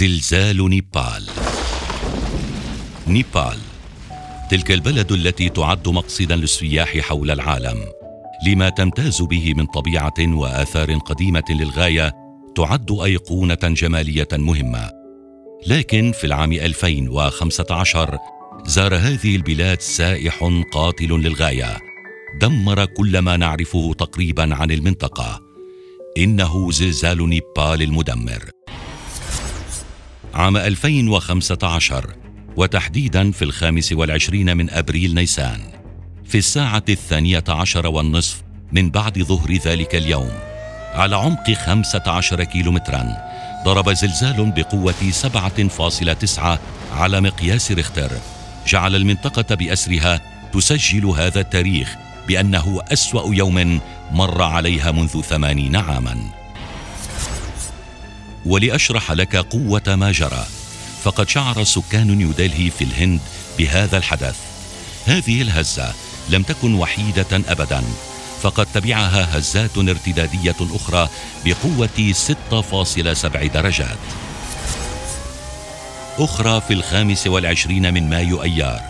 زلزال نيبال. نيبال تلك البلد التي تعد مقصدا للسياح حول العالم لما تمتاز به من طبيعة وآثار قديمة للغاية تعد أيقونة جمالية مهمة. لكن في العام 2015 زار هذه البلاد سائح قاتل للغاية. دمر كل ما نعرفه تقريبا عن المنطقة. إنه زلزال نيبال المدمر. عام 2015 وتحديدا في الخامس والعشرين من أبريل نيسان في الساعة الثانية عشر والنصف من بعد ظهر ذلك اليوم على عمق خمسة عشر كيلومترا ضرب زلزال بقوة سبعة فاصلة تسعة على مقياس ريختر جعل المنطقة بأسرها تسجل هذا التاريخ بأنه أسوأ يوم مر عليها منذ ثمانين عاماً. ولأشرح لك قوة ما جرى. فقد شعر سكان نيودلهي في الهند بهذا الحدث. هذه الهزة لم تكن وحيدة ابدا. فقد تبعها هزات ارتدادية أخرى بقوة 6.7 درجات. أخرى في الخامس والعشرين من مايو أيار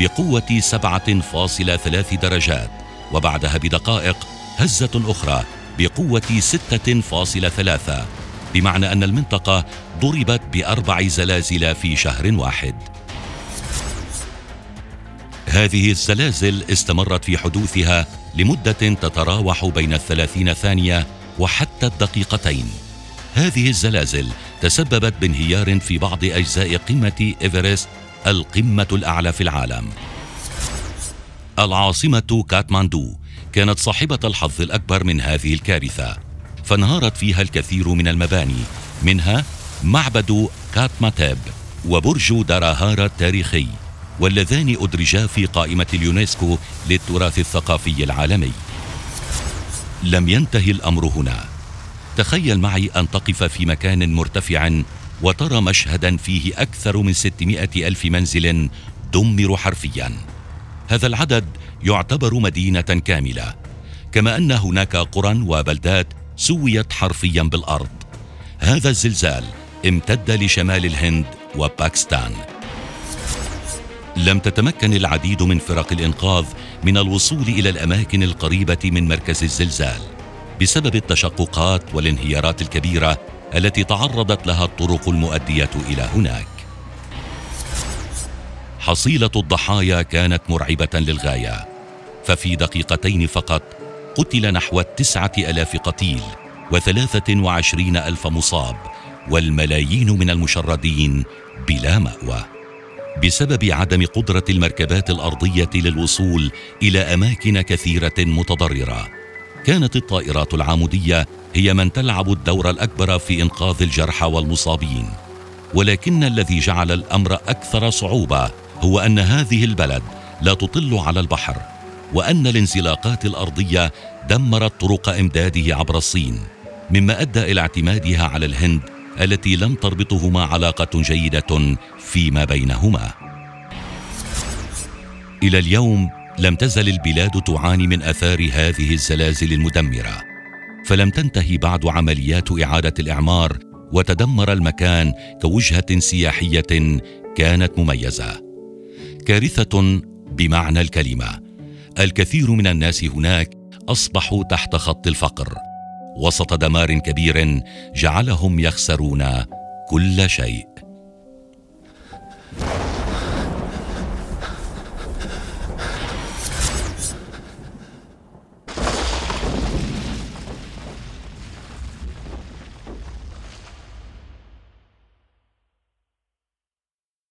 بقوة 7.3 درجات. وبعدها بدقائق هزة أخرى بقوة 6.3 بمعنى أن المنطقة ضربت بأربع زلازل في شهر واحد. هذه الزلازل استمرت في حدوثها لمدة تتراوح بين الثلاثين ثانية وحتى الدقيقتين. هذه الزلازل تسببت بانهيار في بعض أجزاء قمة إيفرست القمة الأعلى في العالم. العاصمة كاتماندو كانت صاحبة الحظ الأكبر من هذه الكارثة. فانهارت فيها الكثير من المباني منها معبد كاتماتيب وبرج دراهارا التاريخي واللذان أدرجا في قائمة اليونسكو للتراث الثقافي العالمي. لم ينتهي الأمر هنا. تخيل معي أن تقف في مكان مرتفع وترى مشهدا فيه أكثر من 600 ألف منزل دمر حرفيا. هذا العدد يعتبر مدينة كاملة كما أن هناك قرى وبلدات سويت حرفيا بالأرض. هذا الزلزال امتد لشمال الهند وباكستان. لم تتمكن العديد من فرق الإنقاذ من الوصول إلى الأماكن القريبة من مركز الزلزال بسبب التشققات والانهيارات الكبيرة التي تعرضت لها الطرق المؤدية إلى هناك. حصيلة الضحايا كانت مرعبة للغاية. ففي دقيقتين فقط قتل نحو التسعة ألاف قتيل وثلاثة وعشرين ألف مصاب والملايين من المشردين بلا مأوى. بسبب عدم قدرة المركبات الأرضية للوصول إلى أماكن كثيرة متضررة كانت الطائرات العامودية هي من تلعب الدور الأكبر في إنقاذ الجرحى والمصابين. ولكن الذي جعل الأمر أكثر صعوبة هو أن هذه البلد لا تطل على البحر وأن الانزلاقات الأرضية دمرت طرق إمداده عبر الصين مما أدى إلى اعتمادها على الهند التي لم تربطهما علاقة جيدة فيما بينهما. إلى اليوم لم تزل البلاد تعاني من آثار هذه الزلازل المدمرة فلم تنتهي بعد عمليات إعادة الإعمار وتدمر المكان كوجهة سياحية كانت مميزة. كارثة بمعنى الكلمة الكثير من الناس هناك أصبحوا تحت خط الفقر. وسط دمار كبير جعلهم يخسرون كل شيء.